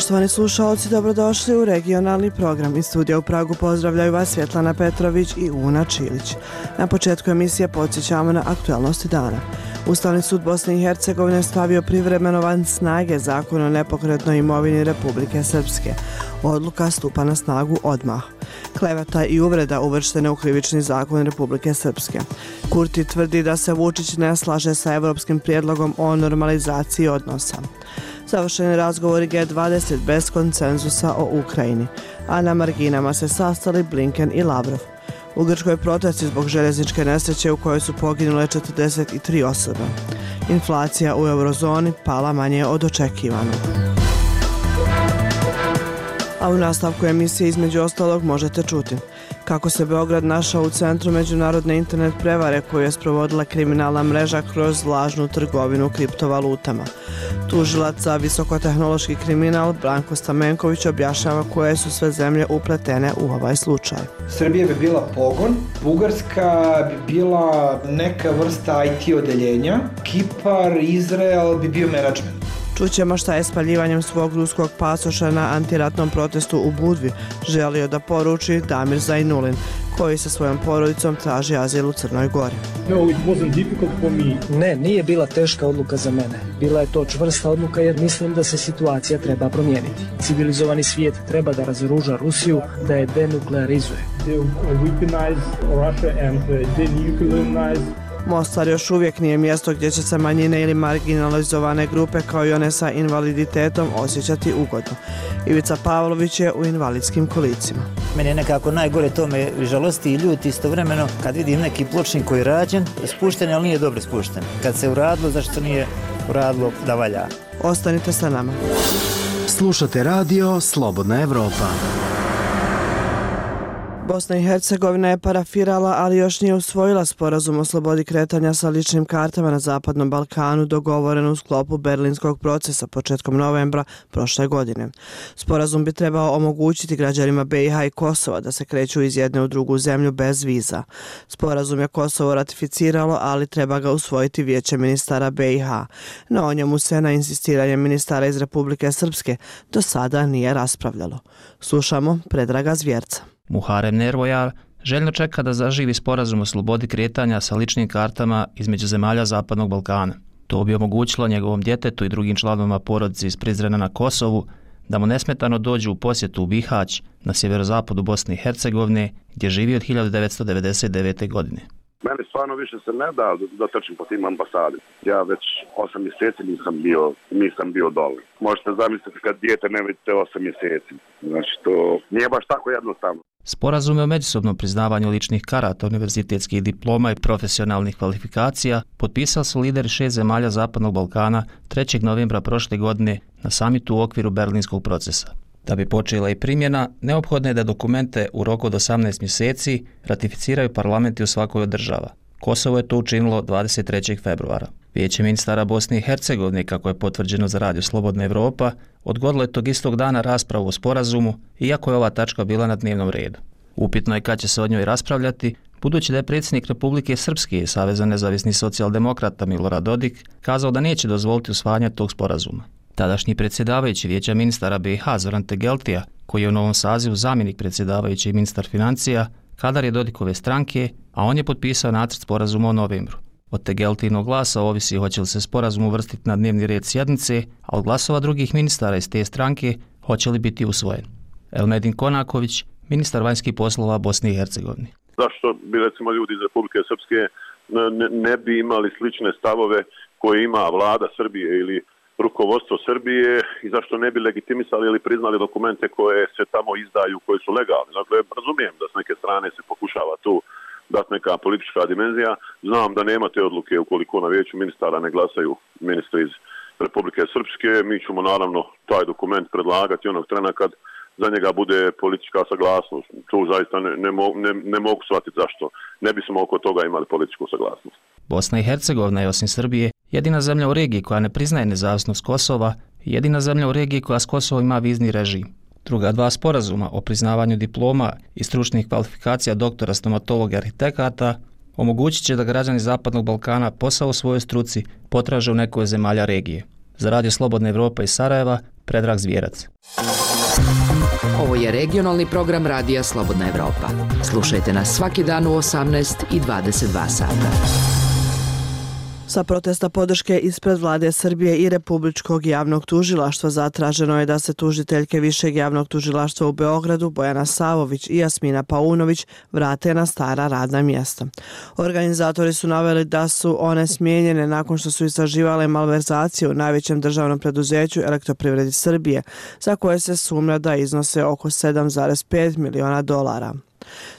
Poštovani slušalci, dobrodošli u regionalni program. Iz studija u Pragu pozdravljaju vas Svjetlana Petrović i Una Čilić. Na početku emisije podsjećamo na aktualnosti dana. Ustavni sud Bosne i Hercegovine stavio privremeno van snage zakon o nepokretnoj imovini Republike Srpske. Odluka stupa na snagu odmah. Kleveta i uvreda uvrštene u krivični zakon Republike Srpske. Kurti tvrdi da se Vučić ne slaže sa evropskim prijedlogom o normalizaciji odnosa. Završeni razgovori G20 bez koncenzusa o Ukrajini, a na marginama se sastali Blinken i Lavrov. U Grčkoj protesti zbog željezničke nesreće u kojoj su poginule 43 osobe. Inflacija u eurozoni pala manje od očekivanog. A u nastavku emisije između ostalog možete čuti kako se Beograd našao u centru međunarodne internet prevare koju je sprovodila kriminalna mreža kroz lažnu trgovinu kriptovalutama. Tužilac za visokotehnološki kriminal Branko Stamenković objašnjava koje su sve zemlje upletene u ovaj slučaj. Srbija bi bila pogon, Bugarska bi bila neka vrsta IT odeljenja, Kipar, Izrael bi bio menadžment. Čućemo šta je spaljivanjem svog ruskog pasoša na antiratnom protestu u Budvi želio da poruči Damir Zajnulin, koji sa svojom porodicom traži azil u Crnoj Gori. No, it wasn't difficult for me. Ne, nije bila teška odluka za mene. Bila je to čvrsta odluka jer mislim da se situacija treba promijeniti. Civilizovani svijet treba da razoruža Rusiju, da je denuklearizuje. Mostar još uvijek nije mjesto gdje će se manjine ili marginalizovane grupe kao i one sa invaliditetom osjećati ugodno. Ivica Pavlović je u invalidskim kolicima. Meni je nekako najgore to me žalosti i ljuti istovremeno kad vidim neki pločnik koji je rađen, spušten, ali nije dobro spušten. Kad se uradilo, zašto nije uradilo da valja? Ostanite sa nama. Slušate radio Slobodna Evropa. Bosna i Hercegovina je parafirala, ali još nije usvojila sporazum o slobodi kretanja sa ličnim kartama na Zapadnom Balkanu dogovoren u sklopu berlinskog procesa početkom novembra prošle godine. Sporazum bi trebao omogućiti građanima BiH i Kosova da se kreću iz jedne u drugu zemlju bez viza. Sporazum je Kosovo ratificiralo, ali treba ga usvojiti vijeće ministara BiH. No o njemu se na insistiranje ministara iz Republike Srpske do sada nije raspravljalo. Slušamo Predraga Zvjerca. Muharem Nervojar željno čeka da zaživi sporazum o slobodi kretanja sa ličnim kartama između zemalja Zapadnog Balkana. To bi omogućilo njegovom djetetu i drugim članovima porodice iz Prizrena na Kosovu da mu nesmetano dođu u posjetu u Bihać na sjeverozapadu Bosne i Hercegovine gdje živi od 1999. godine. Meni stvarno više se ne da da trčim po tim ambasadi. Ja već osam mjeseci nisam bio, nisam bio dole. Možete zamisliti kad dijete ne vidite osam mjeseci. Znači to nije baš tako jednostavno. Sporazume o međusobnom priznavanju ličnih karata, univerzitetskih diploma i profesionalnih kvalifikacija potpisali su lideri šest zemalja Zapadnog Balkana 3. novembra prošle godine na samitu u okviru berlinskog procesa. Da bi počela i primjena, neophodno je da dokumente u roku od 18 mjeseci ratificiraju parlamenti u svakoj od država. Kosovo je to učinilo 23. februara. Vijeće ministara Bosne i Hercegovine, kako je potvrđeno za radio Slobodna Evropa, odgodilo je tog istog dana raspravu o sporazumu, iako je ova tačka bila na dnevnom redu. Upitno je kad će se od njoj raspravljati, budući da je predsjednik Republike Srpske i Saveza nezavisnih socijaldemokrata Milorad Dodik kazao da neće dozvoliti usvajanje tog sporazuma. Tadašnji predsjedavajući vijeća ministara BiH Zoran Tegeltija, koji je u novom sazivu zamjenik predsjedavajući i ministar financija, kadar je Dodikove stranke, a on je potpisao nacrt sporazuma u novembru. Od Tegeltinog glasa ovisi hoće li se sporazum uvrstiti na dnevni red sjednice, a od glasova drugih ministara iz te stranke hoće li biti usvojen. Elmedin Konaković, ministar vanjskih poslova Bosne i Hercegovine. Zašto bi recimo ljudi iz Republike Srpske ne, ne bi imali slične stavove koje ima vlada Srbije ili rukovodstvo Srbije i zašto ne bi legitimisali ili priznali dokumente koje se tamo izdaju, koji su legalni. Dakle, razumijem da s neke strane se pokušava tu dati neka politička dimenzija. Znam da nema te odluke ukoliko na vijeću ministara ne glasaju ministri iz Republike Srpske. Mi ćemo naravno taj dokument predlagati onog trena kad za njega bude politička saglasnost. Tu zaista ne, ne, ne, ne mogu shvatiti zašto ne bismo oko toga imali političku saglasnost. Bosna i Hercegovina je osim Srbije jedina zemlja u regiji koja ne priznaje nezavisnost Kosova jedina zemlja u regiji koja s Kosovom ima vizni režim. Druga dva sporazuma o priznavanju diploma i stručnih kvalifikacija doktora stomatologa i arhitekata omogućit će da građani Zapadnog Balkana posao u svojoj struci potraže u nekoj zemalja regije. Za Radio Slobodna Evropa iz Sarajeva, Predrag Zvijerac. Ovo je regionalni program Radija Slobodna Evropa. Slušajte nas svaki dan u 18 i 22 sata. Sa protesta podrške ispred vlade Srbije i Republičkog javnog tužilaštva zatraženo je da se tužiteljke Višeg javnog tužilaštva u Beogradu Bojana Savović i Jasmina Paunović vrate na stara radna mjesta. Organizatori su naveli da su one smijenjene nakon što su istraživale malverzacije u najvećem državnom preduzeću Elektroprivredi Srbije, za koje se sumnja da iznose oko 7,5 miliona dolara.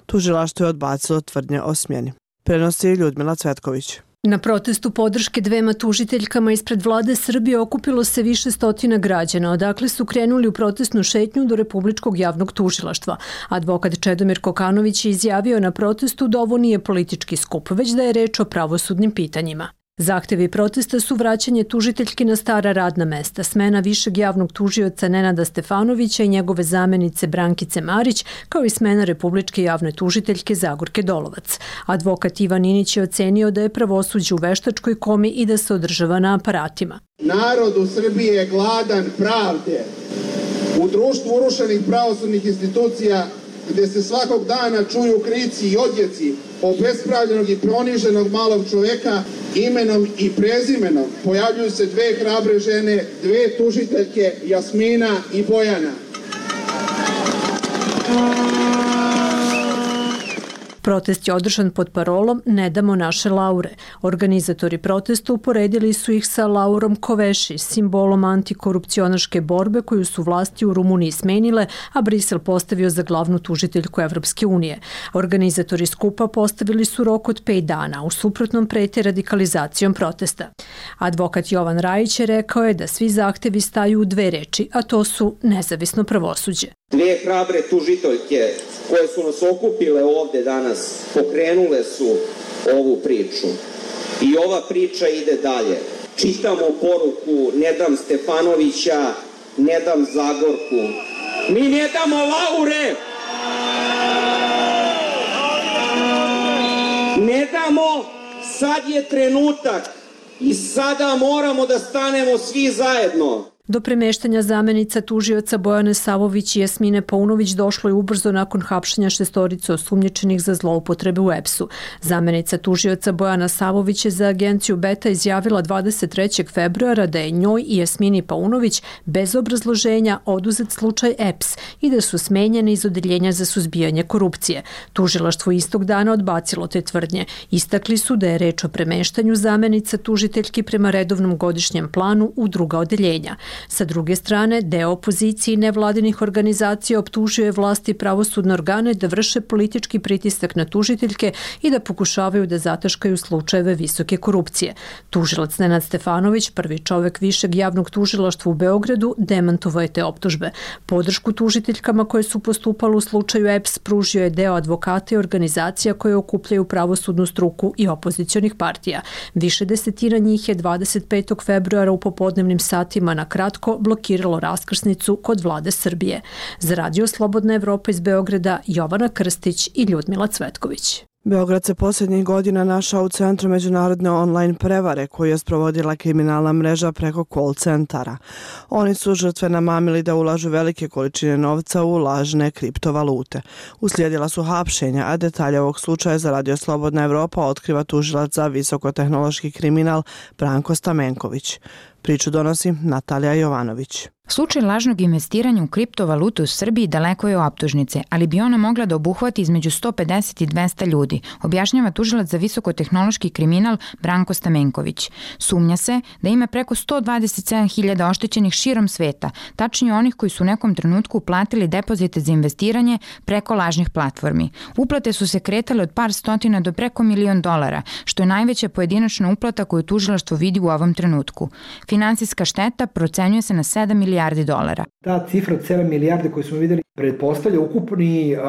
Tužilaštvo je odbacilo tvrdnje o smjeni. Prenosi Ljudmila Cvetković. Na protestu podrške dvema tužiteljkama ispred vlade Srbije okupilo se više stotina građana, odakle su krenuli u protestnu šetnju do Republičkog javnog tužilaštva. Advokat Čedomir Kokanović je izjavio na protestu da ovo nije politički skup, već da je reč o pravosudnim pitanjima. Zahtevi protesta su vraćanje tužiteljki na stara radna mesta, smena višeg javnog tužioca Nenada Stefanovića i njegove zamenice Brankice Marić, kao i smena republičke javne tužiteljke Zagorke Dolovac. Advokat Ivan Inić je ocenio da je pravosuđe u veštačkoj komi i da se održava na aparatima. Narod u Srbiji je gladan pravde. U društvu urušenih pravosudnih institucija gde se svakog dana čuju krici i odjeci obespravljenog i proniženog malog čoveka imenom i prezimenom pojavljuju se dve hrabre žene, dve tužiteljke Jasmina i Bojana. Protest je održan pod parolom Ne damo naše laure. Organizatori protesta uporedili su ih sa laurom Koveši, simbolom antikorupcionaške borbe koju su vlasti u Rumuniji smenile, a Brisel postavio za glavnu tužiteljku Evropske unije. Organizatori skupa postavili su rok od 5 dana, u suprotnom prete radikalizacijom protesta. Advokat Jovan Rajić je rekao je da svi zahtevi staju u dve reči, a to su nezavisno pravosuđe. Dve hrabre tužiteljke koje su nas okupile ovde danas pokrenule su ovu priču. I ova priča ide dalje. Čitamo poruku Ne dam Stefanovića, ne dam Zagorku. Mi ne damo Laure! Ne damo, sad je trenutak i sada moramo da stanemo svi zajedno. Do premeštanja zamenica tužioca Bojane Savović i Jasmine Paunović došlo je ubrzo nakon hapšenja šestorice osumnječenih za zloupotrebe u EPS-u. Zamenica tužioca Bojana Savović je za agenciju Beta izjavila 23. februara da je njoj i Jasmini Paunović bez obrazloženja oduzet slučaj EPS i da su smenjene iz odeljenja za suzbijanje korupcije. Tužilaštvo istog dana odbacilo te tvrdnje. Istakli su da je reč o premeštanju zamenica tužiteljki prema redovnom godišnjem planu u druga odeljenja. Sa druge strane, deo opozicije i nevladinih organizacija optužuje je vlasti pravosudne organe da vrše politički pritisak na tužiteljke i da pokušavaju da zataškaju slučajeve visoke korupcije. Tužilac Nenad Stefanović, prvi čovek višeg javnog tužilaštva u Beogradu, demantovao je te optužbe. Podršku tužiteljkama koje su postupale u slučaju EPS pružio je deo advokata i organizacija koje okupljaju pravosudnu struku i opozicionih partija. Više desetina njih je 25. februara u popodnevnim satima na kratko kratko blokiralo raskrsnicu kod vlade Srbije. Za radio Slobodna Evropa iz Beograda Jovana Krstić i Ljudmila Cvetković. Beograd se posljednjih godina našao u centru međunarodne online prevare koju je sprovodila kriminalna mreža preko call centara. Oni su žrtve namamili da ulažu velike količine novca u lažne kriptovalute. Uslijedila su hapšenja, a detalje ovog slučaja za Radio Slobodna Evropa otkriva tužilac za visokotehnološki kriminal Branko Stamenković. Priču donosi Natalija Jovanović. Slučaj lažnog investiranja u kriptovalutu u Srbiji daleko je optužnice, ali bi ona mogla da obuhvati između 150 i 200 ljudi, objašnjava tužilac za visokotehnološki kriminal Branko Stamenković. Sumnja se da ima preko 127.000 oštećenih širom sveta, tačnije onih koji su u nekom trenutku uplatili depozite za investiranje preko lažnih platformi. Uplate su se kretale od par stotina do preko milion dolara, što je najveća pojedinačna uplata koju tužilaštvo vidi u ovom trenutku. Finansijska šteta procenjuje se na 7 milijardi dolara. Ta cifra od 7 milijarde koju smo videli pretpostavlja ukupni uh,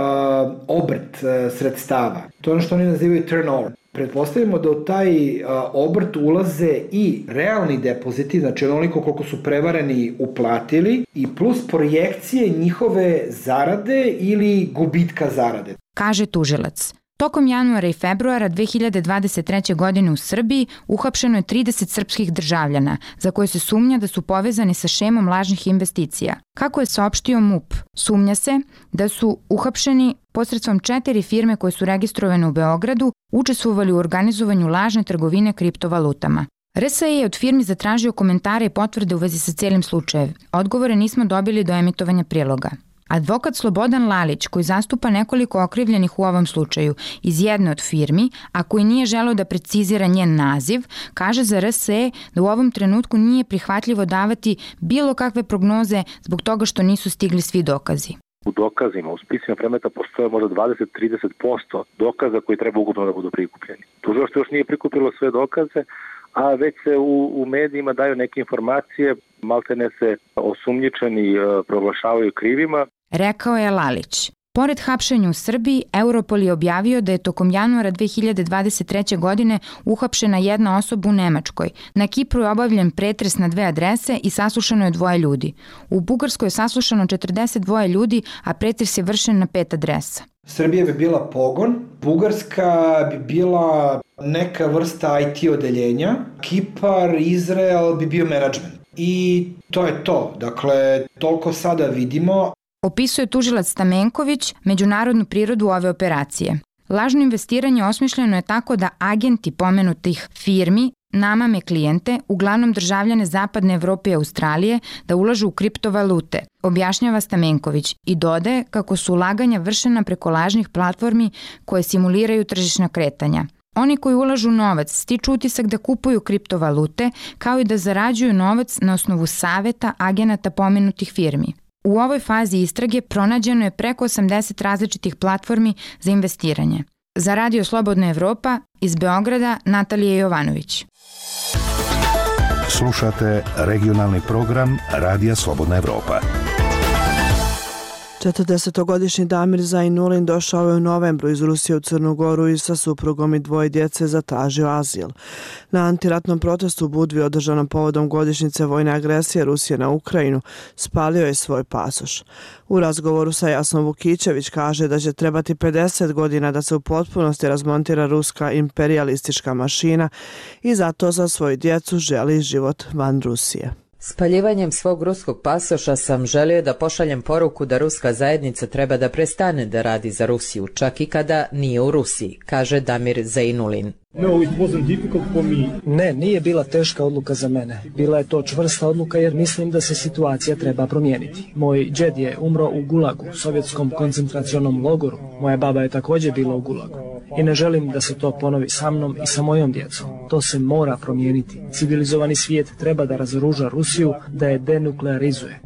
obrt uh, sredstava. To je ono što oni nazivaju turnover. Pretpostavljamo da u taj uh, obrt ulaze i realni depoziti, znači onoliko koliko su prevareni uplatili i plus projekcije njihove zarade ili gubitka zarade. Kaže tužilac. Tokom januara i februara 2023. godine u Srbiji uhapšeno je 30 srpskih državljana za koje se sumnja da su povezani sa šemom lažnih investicija. Kako je saopštio MUP, sumnja se da su uhapšeni posredstvom četiri firme koje su registrovane u Beogradu učestvovali u organizovanju lažne trgovine kriptovalutama. RSA je od firmi zatražio komentare i potvrde u vezi sa cijelim slučajem. Odgovore nismo dobili do emitovanja priloga. Advokat Slobodan Lalić, koji zastupa nekoliko okrivljenih u ovom slučaju iz jedne od firmi, a koji nije želeo da precizira njen naziv, kaže za RSE da u ovom trenutku nije prihvatljivo davati bilo kakve prognoze zbog toga što nisu stigli svi dokazi. U dokazima, u spisima predmeta postoje možda 20-30% dokaza koji treba ukupno da budu prikupljeni. Tužilaštvo još nije prikupilo sve dokaze, a već se u, u medijima daju neke informacije, maltene se osumnjičeni e, proglašavaju krivima. Rekao je Lalić. Pored hapšenja u Srbiji, Europol je objavio da je tokom januara 2023. godine uhapšena jedna osoba u Nemačkoj. Na Kipru je obavljen pretres na dve adrese i saslušano je dvoje ljudi. U Bugarskoj je saslušano 42 ljudi, a pretres je vršen na pet adresa. Srbija bi bila pogon, Bugarska bi bila neka vrsta IT odeljenja, Kipar, Izrael bi bio menadžment. I to je to. Dakle, toliko sada vidimo. Opisuje tužilac Stamenković međunarodnu prirodu ove operacije. Lažno investiranje osmišljeno je tako da agenti pomenutih firmi namame klijente, uglavnom državljane Zapadne Evrope i Australije, da ulažu u kriptovalute, objašnjava Stamenković i dodaje kako su ulaganja vršena preko lažnih platformi koje simuliraju tržišna kretanja. Oni koji ulažu novac stiču utisak da kupuju kriptovalute kao i da zarađuju novac na osnovu saveta agenata pomenutih firmi. U ovoj fazi istrage pronađeno je preko 80 različitih platformi za investiranje. Za Radio Slobodna Evropa iz Beograda Natalija Jovanović. Slušate regionalni program Radija Slobodna Evropa. 40-godišnji Damir Zainulin došao je u novembru iz Rusije u Crnu Goru i sa suprugom i dvoje djece zatražio azil. Na antiratnom protestu u Budvi održanom povodom godišnjice vojne agresije Rusije na Ukrajinu spalio je svoj pasoš. U razgovoru sa Jasnom Vukićević kaže da će trebati 50 godina da se u potpunosti razmontira ruska imperialistička mašina i zato za svoju djecu želi život van Rusije. Spaljivanjem svog ruskog pasoša sam želio da pošaljem poruku da ruska zajednica treba da prestane da radi za Rusiju, čak i kada nije u Rusiji, kaže Damir Zainulin. No, it wasn't difficult for me. Ne, nije bila teška odluka za mene. Bila je to čvrsta odluka jer mislim da se situacija treba promijeniti. Moj džed je umro u Gulagu, sovjetskom koncentracionom logoru. Moja baba je također bila u Gulagu i ne želim da se to ponovi sa mnom i sa mojom djecom. To se mora promijeniti. Civilizovani svijet treba da razoruža Rusiju, da je denuklearizuje.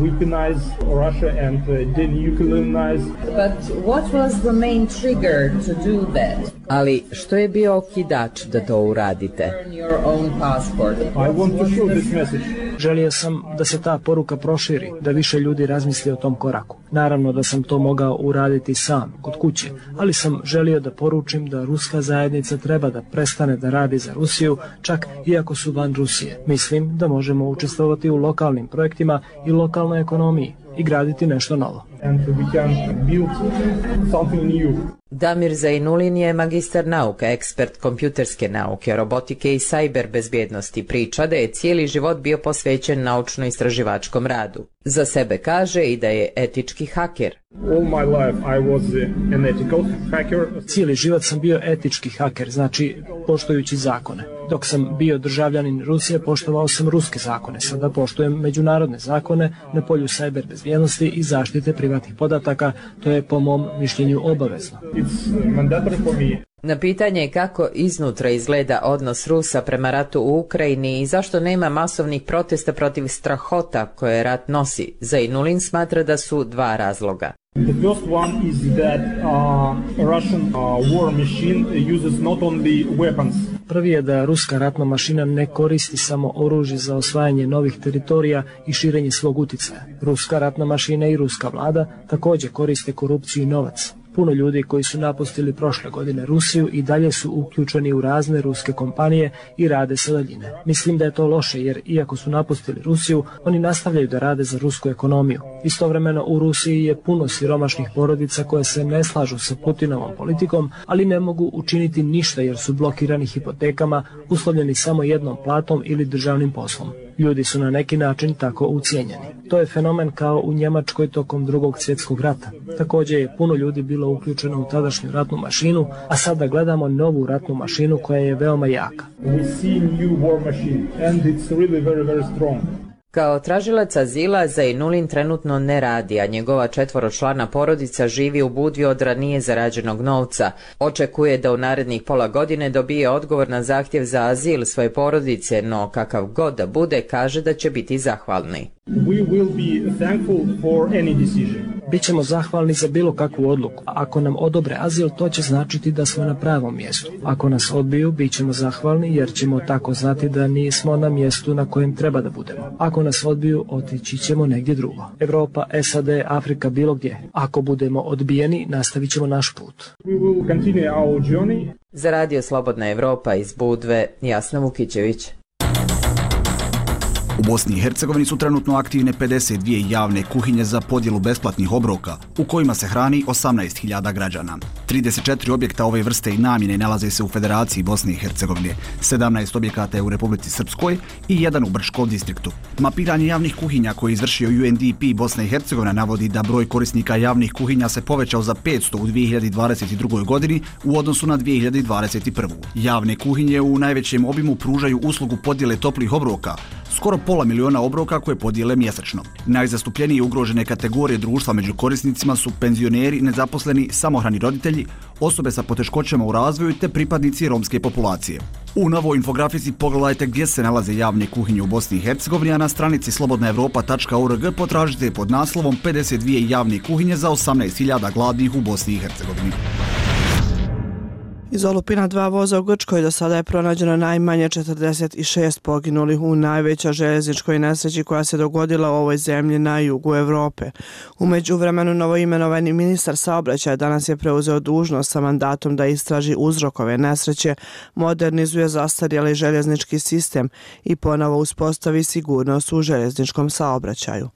weaponize Russia and uh, denuclearize. But what was the main trigger to do that? Ali što je bio okidač da to uradite? Your own passport. I want to show this message. Želio sam da se ta poruka proširi, da više ljudi razmisli o tom koraku. Naravno da sam to mogao uraditi sam, kod kuće, ali sam želio da poručim da ruska zajednica treba da prestane da radi za Rusiju, čak iako su van Rusije. Mislim da možemo učestvovati u lokalnim projektima i lokalnoj ekonomiji i graditi nešto novo. Damir Zainulin je magistar nauka, ekspert kompjuterske nauke, robotike i sajber bezbjednosti. Priča da je cijeli život bio posvećen naučno-istraživačkom radu. Za sebe kaže i da je etički haker. All my life I was an ethical hacker. Cijeli život sam bio etički haker, znači poštujući zakone. Dok sam bio državljanin Rusije, poštovao sam ruske zakone. Sada poštujem međunarodne zakone na polju sajber bezbjednosti i zaštite privatnih podataka. To je po mom mišljenju obavezno. It's mandatory for me. Na pitanje kako iznutra izgleda odnos Rusa prema ratu u Ukrajini i zašto nema masovnih protesta protiv strahota koje rat nosi, Zainulin smatra da su dva razloga. The first one is that uh, Russian uh, war machine uses not only weapons. Prvi je da ruska ratna mašina ne koristi samo oružje za osvajanje novih teritorija i širenje svog uticaja. Ruska ratna mašina i ruska vlada također koriste korupciju i novac. Puno ljudi koji su napustili prošle godine Rusiju i dalje su uključeni u razne ruske kompanije i rade sa daljine. Mislim da je to loše jer iako su napustili Rusiju, oni nastavljaju da rade za rusku ekonomiju. Istovremeno u Rusiji je puno siromašnih porodica koje se ne slažu sa Putinovom politikom, ali ne mogu učiniti ništa jer su blokirani hipotekama, uslovljeni samo jednom platom ili državnim poslom. Ljudi su na neki način tako ucijenjeni. To je fenomen kao u Njemačkoj tokom drugog svjetskog rata. Takođe je puno ljudi bilo uključeno u tadašnju ratnu mašinu, a sada gledamo novu ratnu mašinu koja je veoma jaka. We see new war machine and it's really very, very strong. Kao tražilac azila Zainulin trenutno ne radi, a njegova četvoročlana porodica živi u budvi od ranije zarađenog novca. Očekuje da u narednih pola godine dobije odgovor na zahtjev za azil svoje porodice, no kakav god da bude, kaže da će biti zahvalni. We will be thankful for any decision. Bićemo zahvalni za bilo kakvu odluku. Ako nam odobre azil, to će značiti da smo na pravom mjestu. Ako nas odbiju, bit ćemo zahvalni jer ćemo tako znati da nismo na mjestu na kojem treba da budemo. Ako nas odbiju, otići ćemo negdje drugo. Evropa, SAD, Afrika, bilo gdje. Ako budemo odbijeni, nastavit ćemo naš put. We will continue our journey. Za radio Slobodna Evropa iz Budve, Jasna Vukićević. U Bosni i Hercegovini su trenutno aktivne 52 javne kuhinje za podjelu besplatnih obroka, u kojima se hrani 18.000 građana. 34 objekta ove vrste i namjene nalaze se u Federaciji Bosne i Hercegovine, 17 objekata je u Republici Srpskoj i jedan u Brškom distriktu. Mapiranje javnih kuhinja koje je izvršio UNDP Bosna i Hercegovina navodi da broj korisnika javnih kuhinja se povećao za 500 u 2022. godini u odnosu na 2021. Javne kuhinje u najvećem obimu pružaju uslugu podjele toplih obroka, skoro pola miliona obroka koje podijele mjesečno. Najzastupljenije ugrožene kategorije društva među korisnicima su penzioneri, nezaposleni, samohrani roditelji, osobe sa poteškoćama u razvoju te pripadnici romske populacije. U novoj infografici pogledajte gdje se nalaze javne kuhinje u Bosni i Hercegovini, a na stranici slobodnaevropa.org potražite pod naslovom 52 javne kuhinje za 18.000 gladnih u Bosni i Hercegovini. Iz olupina dva voza u Grčkoj do sada je pronađeno najmanje 46 poginulih u najveća željezničkoj nesreći koja se dogodila u ovoj zemlji na jugu Evrope. Umeđu vremenu novoimenovani ministar saobraćaja danas je preuzeo dužnost sa mandatom da istraži uzrokove nesreće, modernizuje zastarjeli željeznički sistem i ponovo uspostavi sigurnost u željezničkom saobraćaju.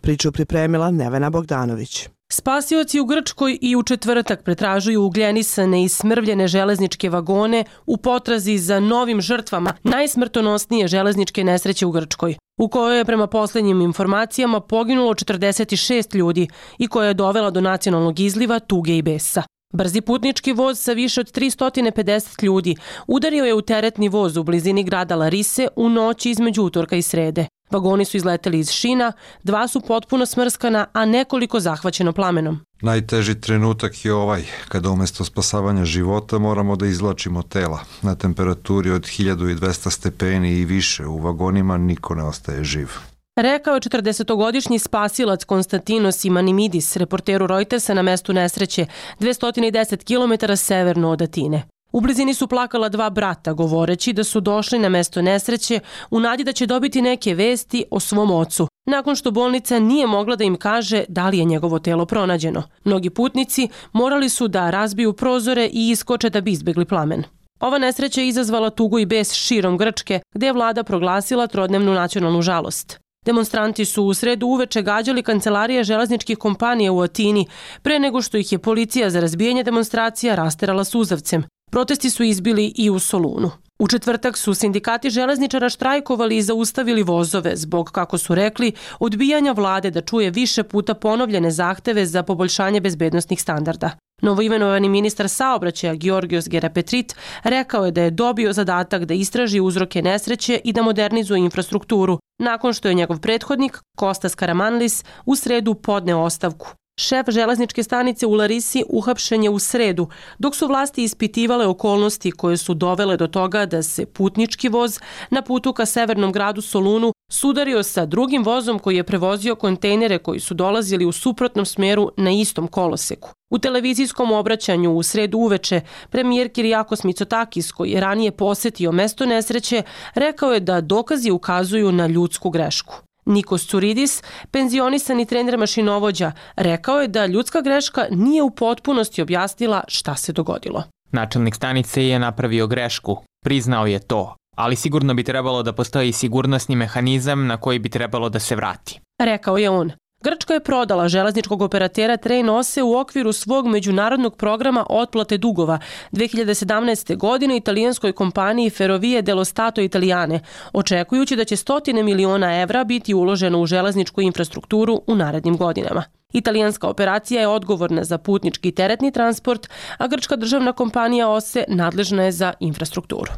Priču pripremila Nevena Bogdanović. Spasioci u Grčkoj i u četvrtak pretražuju ugljenisane i smrvljene železničke vagone u potrazi za novim žrtvama najsmrtonosnije železničke nesreće u Grčkoj, u kojoj je prema poslednjim informacijama poginulo 46 ljudi i koja je dovela do nacionalnog izliva tuge i besa. Brzi putnički voz sa više od 350 ljudi udario je u teretni voz u blizini grada Larise u noći između utorka i srede. Vagoni su izleteli iz šina, dva su potpuno smrskana, a nekoliko zahvaćeno plamenom. Najteži trenutak je ovaj, kada umesto spasavanja života moramo da izlačimo tela. Na temperaturi od 1200 stepeni i više u vagonima niko ne ostaje živ. Rekao je 40-godišnji spasilac Konstantinos Imanimidis, reporteru Reutersa na mestu nesreće, 210 km severno od Atine. U blizini su plakala dva brata, govoreći da su došli na mesto nesreće u nadi da će dobiti neke vesti o svom ocu, nakon što bolnica nije mogla da im kaže da li je njegovo telo pronađeno. Mnogi putnici morali su da razbiju prozore i iskoče da bi izbegli plamen. Ova nesreća je izazvala tugu i bes širom Grčke, gde je vlada proglasila trodnevnu nacionalnu žalost. Demonstranti su u sredu uveče gađali kancelarije železničkih kompanija u Atini pre nego što ih je policija za razbijanje demonstracija rasterala suzavcem. Protesti su izbili i u Solunu. U četvrtak su sindikati železničara štrajkovali i zaustavili vozove zbog, kako su rekli, odbijanja vlade da čuje više puta ponovljene zahteve za poboljšanje bezbednostnih standarda. Novoimenovani ministar saobraćaja Georgios Gerapetrit rekao je da je dobio zadatak da istraži uzroke nesreće i da modernizuje infrastrukturu, nakon što je njegov prethodnik, Kostas Karamanlis, u sredu podneo ostavku. Šef železničke stanice u Larisi uhapšen je u sredu, dok su vlasti ispitivale okolnosti koje su dovele do toga da se putnički voz na putu ka severnom gradu Solunu sudario sa drugim vozom koji je prevozio kontejnere koji su dolazili u suprotnom smeru na istom koloseku. U televizijskom obraćanju u sredu uveče premijer Kirijakos Mitsotakis, koji je ranije posetio mesto nesreće, rekao je da dokazi ukazuju na ljudsku grešku. Nikos Curidis, penzionisani trener mašinovođa, rekao je da ljudska greška nije u potpunosti objasnila šta se dogodilo. Načelnik stanice je napravio grešku, priznao je to, ali sigurno bi trebalo da postoji sigurnosni mehanizam na koji bi trebalo da se vrati. Rekao je on. Grčka je prodala železničkog operatera Train Ose u okviru svog međunarodnog programa otplate dugova 2017. godine italijanskoj kompaniji Ferrovie dello Stato Italiane, očekujući da će stotine miliona evra biti uloženo u železničku infrastrukturu u narednim godinama. Italijanska operacija je odgovorna za putnički i teretni transport, a grčka državna kompanija OSE nadležna je za infrastrukturu.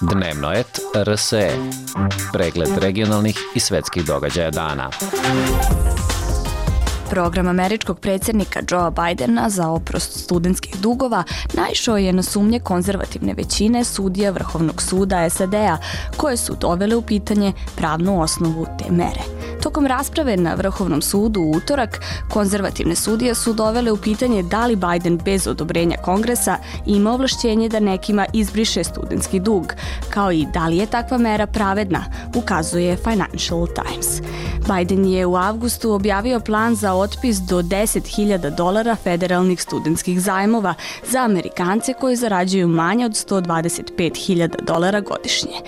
Dnevno et RSE. Pregled regionalnih i svetskih događaja dana. Program američkog predsjednika Joea Bidena za oprost studentskih dugova naišao je na sumnje konzervativne većine sudija Vrhovnog suda SAD-a koje su dovele u pitanje pravnu osnovu te mere. Tokom rasprave na Vrhovnom sudu u utorak, konzervativne sudije su dovele u pitanje da li Biden bez odobrenja kongresa ima ovlašćenje da nekima izbriše studentski dug, kao i da li je takva mera pravedna, ukazuje Financial Times. Biden je u avgustu objavio plan za otpis do 10.000 dolara federalnih studentskih zajmova za Amerikance koji zarađuju manje od 125.000 dolara godišnje.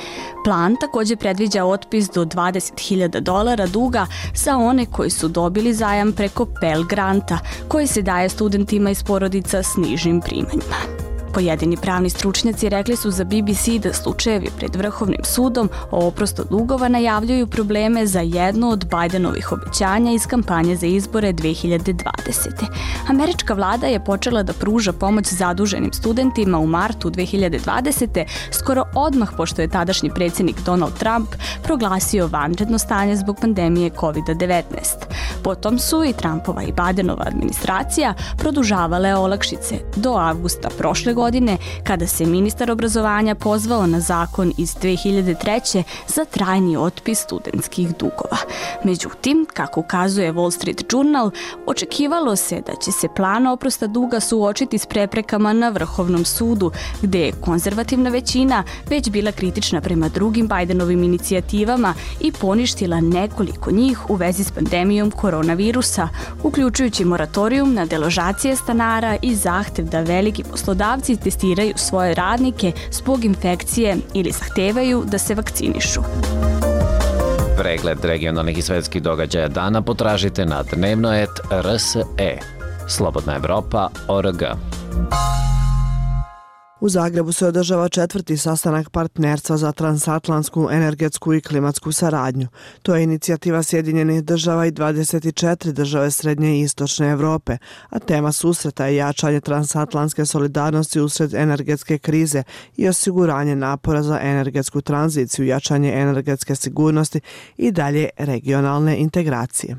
Plan takođe predviđa otpis do 20.000 dolara duga za one koji su dobili zajam preko Pell Granta, koji se daje studentima iz porodica s nižim primanjima. Pojedini pravni stručnjaci rekli su za BBC da slučajevi pred Vrhovnim sudom o oprosto dugova najavljuju probleme za jedno od Bidenovih obećanja iz kampanje za izbore 2020. Američka vlada je počela da pruža pomoć zaduženim studentima u martu 2020. skoro odmah pošto je tadašnji predsjednik Donald Trump proglasio vanredno stanje zbog pandemije COVID-19. Potom su i Trumpova i Bidenova administracija produžavale olakšice do avgusta prošle godine kada se ministar obrazovanja pozvao na zakon iz 2003. za trajni otpis studentskih dugova. Međutim, kako ukazuje Wall Street Journal, očekivalo se da će se plan oprosta duga suočiti s preprekama na Vrhovnom sudu, gde je konzervativna većina već bila kritična prema drugim Bidenovim inicijativama i poništila nekoliko njih u vezi s pandemijom koronavirusa, uključujući moratorijum na deložacije stanara i zahtev da veliki poslodavci poslodavci testiraju svoje radnike zbog infekcije ili zahtevaju da se vakcinišu. Pregled regionalnih i svetskih događaja dana potražite na dnevnoet.rse. Slobodna Evropa.org. U Zagrebu se održava četvrti sastanak partnerstva za transatlantsku energetsku i klimatsku saradnju. To je inicijativa Sjedinjenih država i 24 države Srednje i Istočne Evrope, a tema susreta je jačanje transatlantske solidarnosti usred energetske krize i osiguranje napora za energetsku tranziciju, jačanje energetske sigurnosti i dalje regionalne integracije.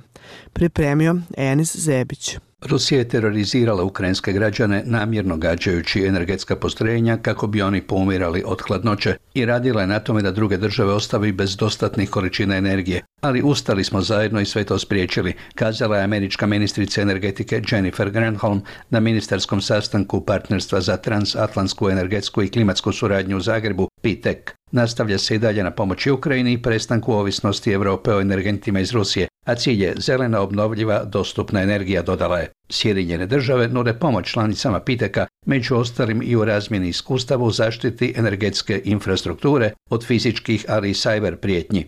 Pripremio Enis Zebić. Rusija je terorizirala ukrajinske građane namjerno gađajući energetska postrojenja kako bi oni pomirali od hladnoće i radila je na tome da druge države ostavi bez dostatnih količina energije. Ali ustali smo zajedno i sve to spriječili, kazala je američka ministrica energetike Jennifer Granholm na ministarskom sastanku partnerstva za transatlantsku energetsku i klimatsku suradnju u Zagrebu, PITEC. Nastavlja se i dalje na pomoći Ukrajini i prestanku ovisnosti Evrope o energentima iz Rusije, a cilj je zelena obnovljiva dostupna energija, dodala je. Sjedinjene države nude pomoć članicama Piteka, među ostalim i u razmjeni iskustava u zaštiti energetske infrastrukture od fizičkih, ali i cyber prijetnji.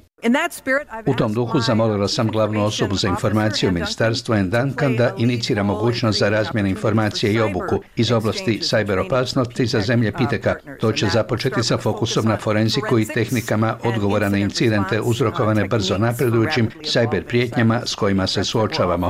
U tom duhu zamolila sam glavnu osobu za informacije u ministarstvu N. Duncan da inicira mogućnost za razmjenu informacije i obuku iz oblasti cyber opasnosti za zemlje Piteka. To će započeti sa fokusom na forenziku i tehnikama odgovora na incidente uzrokovane brzo napredujućim cyber prijetnjama s kojima se suočavamo.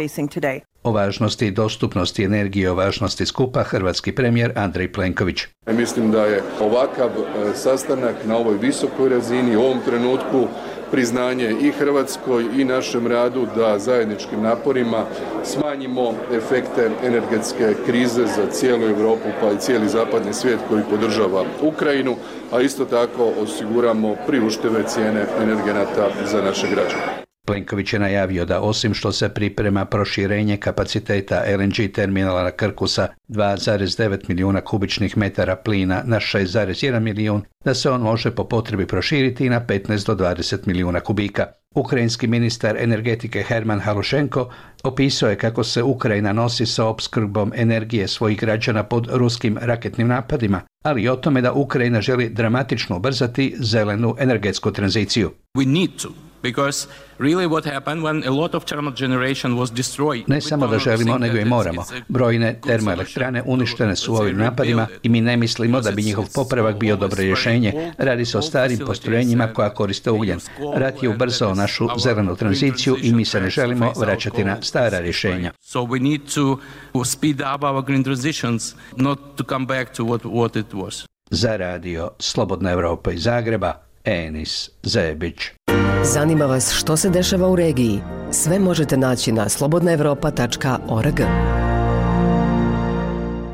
O važnosti i dostupnosti energije o važnosti skupa hrvatski premijer Andrej Plenković. Mislim da je ovakav e, sastanak na ovoj visokoj razini u ovom trenutku priznanje i Hrvatskoj i našem radu da zajedničkim naporima smanjimo efekte energetske krize za cijelu Europu pa i cijeli zapadni svijet koji podržava Ukrajinu, a isto tako osiguramo priuštive cijene energenata za naše građane. Plenković je najavio da osim što se priprema proširenje kapaciteta LNG terminala na Krku sa 2,9 milijuna kubičnih metara plina na 6,1 milijun, da se on može po potrebi proširiti na 15 do 20 milijuna kubika. Ukrajinski ministar energetike Herman Halušenko opisao je kako se Ukrajina nosi sa opskrbom energije svojih građana pod ruskim raketnim napadima, ali i o tome da Ukrajina želi dramatično ubrzati zelenu energetsku tranziciju. We need to because really what happened when a lot of thermal generation was destroyed. Ne samo da želimo, nego i moramo. Brojne termoelektrane uništene su ovim napadima i mi ne mislimo da bi njihov popravak bio dobro rješenje. Radi se o starim postrojenjima koja koriste ugljen. Rat je ubrzao našu zelenu tranziciju i mi se ne želimo vraćati na stara rješenja. So we need to speed up our green transitions, not to come back to what, what it was. Za radio Slobodna Evropa iz Zagreba, Enis Zebić. Zanima vas što se dešava u regiji? Sve možete naći na slobodnaevropa.org.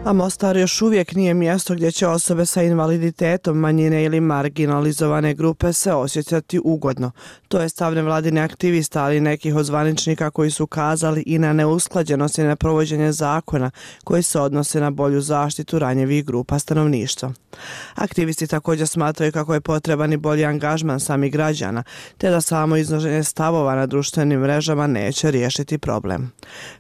A Mostar još uvijek nije mjesto gdje će osobe sa invaliditetom, manjine ili marginalizovane grupe se osjećati ugodno. To je stav nevladine aktivista, ali nekih od zvaničnika koji su kazali i na neusklađenost i neprovođenje zakona koji se odnose na bolju zaštitu ranjevih grupa stanovništva. Aktivisti također smatraju kako je potreban i bolji angažman sami građana, te da samo iznoženje stavova na društvenim mrežama neće riješiti problem.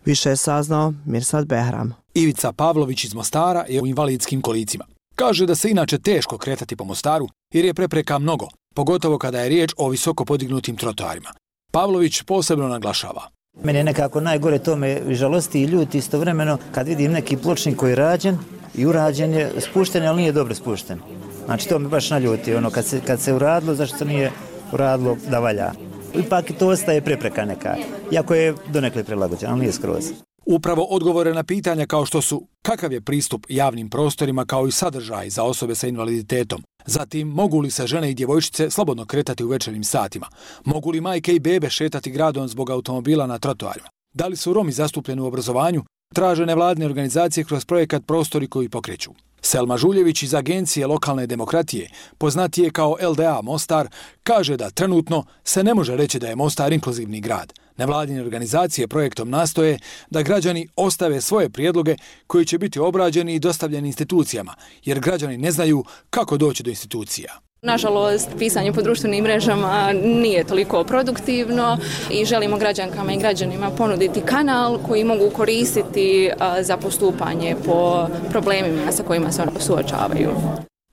Više je saznao Mirsad Behram. Ivica Pavlović iz Mostara je u invalidskim kolicima. Kaže da se inače teško kretati po Mostaru jer je prepreka mnogo, pogotovo kada je riječ o visoko podignutim trotoarima. Pavlović posebno naglašava. Meni je nekako najgore to me žalosti i ljuti istovremeno kad vidim neki pločnik koji je rađen i urađen je spušten, ali nije dobro spušten. Znači to me baš naljuti, ono kad se, kad se uradilo, zašto nije uradilo da valja. Ipak to ostaje prepreka neka, iako je donekle prilagođen, ali nije skroz. Upravo odgovore na pitanja kao što su kakav je pristup javnim prostorima kao i sadržaj za osobe sa invaliditetom, zatim mogu li se žene i djevojčice slobodno kretati u večernim satima, mogu li majke i bebe šetati gradom zbog automobila na trotoarima, da li su Romi zastupljeni u obrazovanju, traže nevladne organizacije kroz projekat Prostori koji pokreću. Selma Žuljević iz Agencije lokalne demokratije, poznatije kao LDA Mostar, kaže da trenutno se ne može reći da je Mostar inkluzivni grad. Nevladine organizacije projektom nastoje da građani ostave svoje prijedloge koji će biti obrađeni i dostavljeni institucijama, jer građani ne znaju kako doći do institucija. Nažalost, pisanje po društvenim mrežama nije toliko produktivno i želimo građankama i građanima ponuditi kanal koji mogu koristiti za postupanje po problemima sa kojima se suočavaju.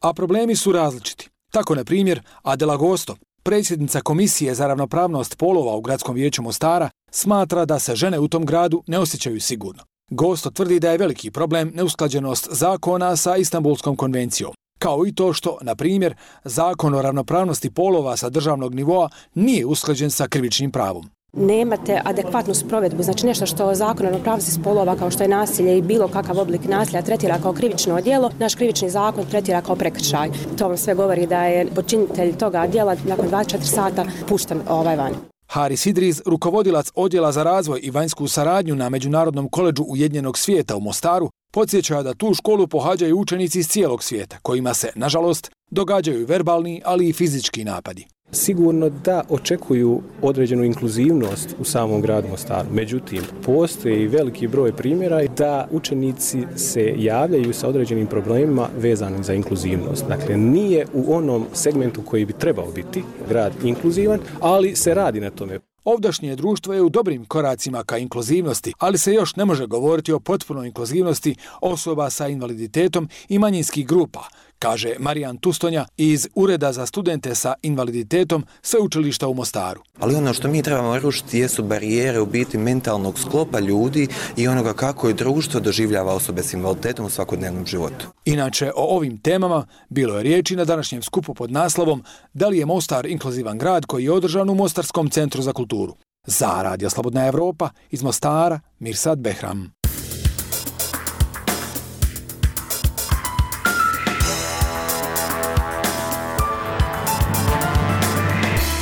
A problemi su različiti. Tako, na primjer, Adela Gosto, predsjednica Komisije za ravnopravnost polova u Gradskom vijeću Mostara, smatra da se žene u tom gradu ne osjećaju sigurno. Gosto tvrdi da je veliki problem neusklađenost zakona sa Istanbulskom konvencijom kao i to što, na primjer, zakon o ravnopravnosti polova sa državnog nivoa nije usklađen sa krivičnim pravom nemate adekvatnu sprovedbu, znači nešto što zakon o ravnopravnosti spolova kao što je nasilje i bilo kakav oblik nasilja tretira kao krivično djelo, naš krivični zakon tretira kao prekršaj. To vam sve govori da je počinitelj toga djela nakon 24 sata pušten ovaj van. Haris Idriz, rukovodilac odjela za razvoj i vanjsku saradnju na Međunarodnom koleđu Ujedinjenog svijeta u Mostaru, podsjeća da tu školu pohađaju učenici iz cijelog svijeta, kojima se, nažalost, događaju verbalni, ali i fizički napadi. Sigurno da očekuju određenu inkluzivnost u samom gradu Mostaru. Međutim, postoji veliki broj primjera da učenici se javljaju sa određenim problemima vezanim za inkluzivnost. Dakle, nije u onom segmentu koji bi trebao biti grad inkluzivan, ali se radi na tome. Ovdašnje društvo je u dobrim koracima ka inkluzivnosti, ali se još ne može govoriti o potpunoj inkluzivnosti osoba sa invaliditetom i manjinskih grupa, kaže Marijan Tustonja iz Ureda za studente sa invaliditetom Sveučilišta u Mostaru. Ali ono što mi trebamo rušiti jesu barijere u biti mentalnog sklopa ljudi i onoga kako je društvo doživljava osobe s invaliditetom u svakodnevnom životu. Inače, o ovim temama bilo je riječi na današnjem skupu pod naslovom Da li je Mostar inkluzivan grad koji je održan u Mostarskom centru za kulturu. Za Radio Slobodna Evropa iz Mostara, Mirsad Behram.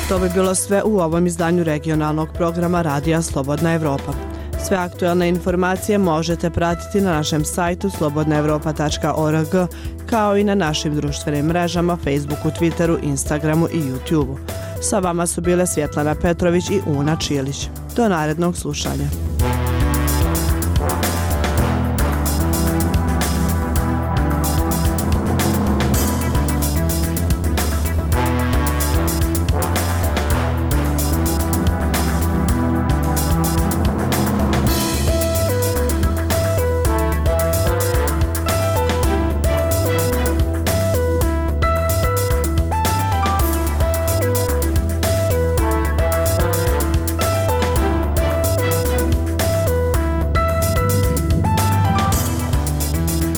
To bi bilo sve u ovom izdanju regionalnog programa Radija Slobodna Evropa. Sve aktualne informacije možete pratiti na našem sajtu slobodnaevropa.org kao i na našim društvenim mrežama Facebooku, Twitteru, Instagramu i YouTubeu. Sa vama su bile Svjetlana Petrović i Una Čilić. Do narednog slušanja.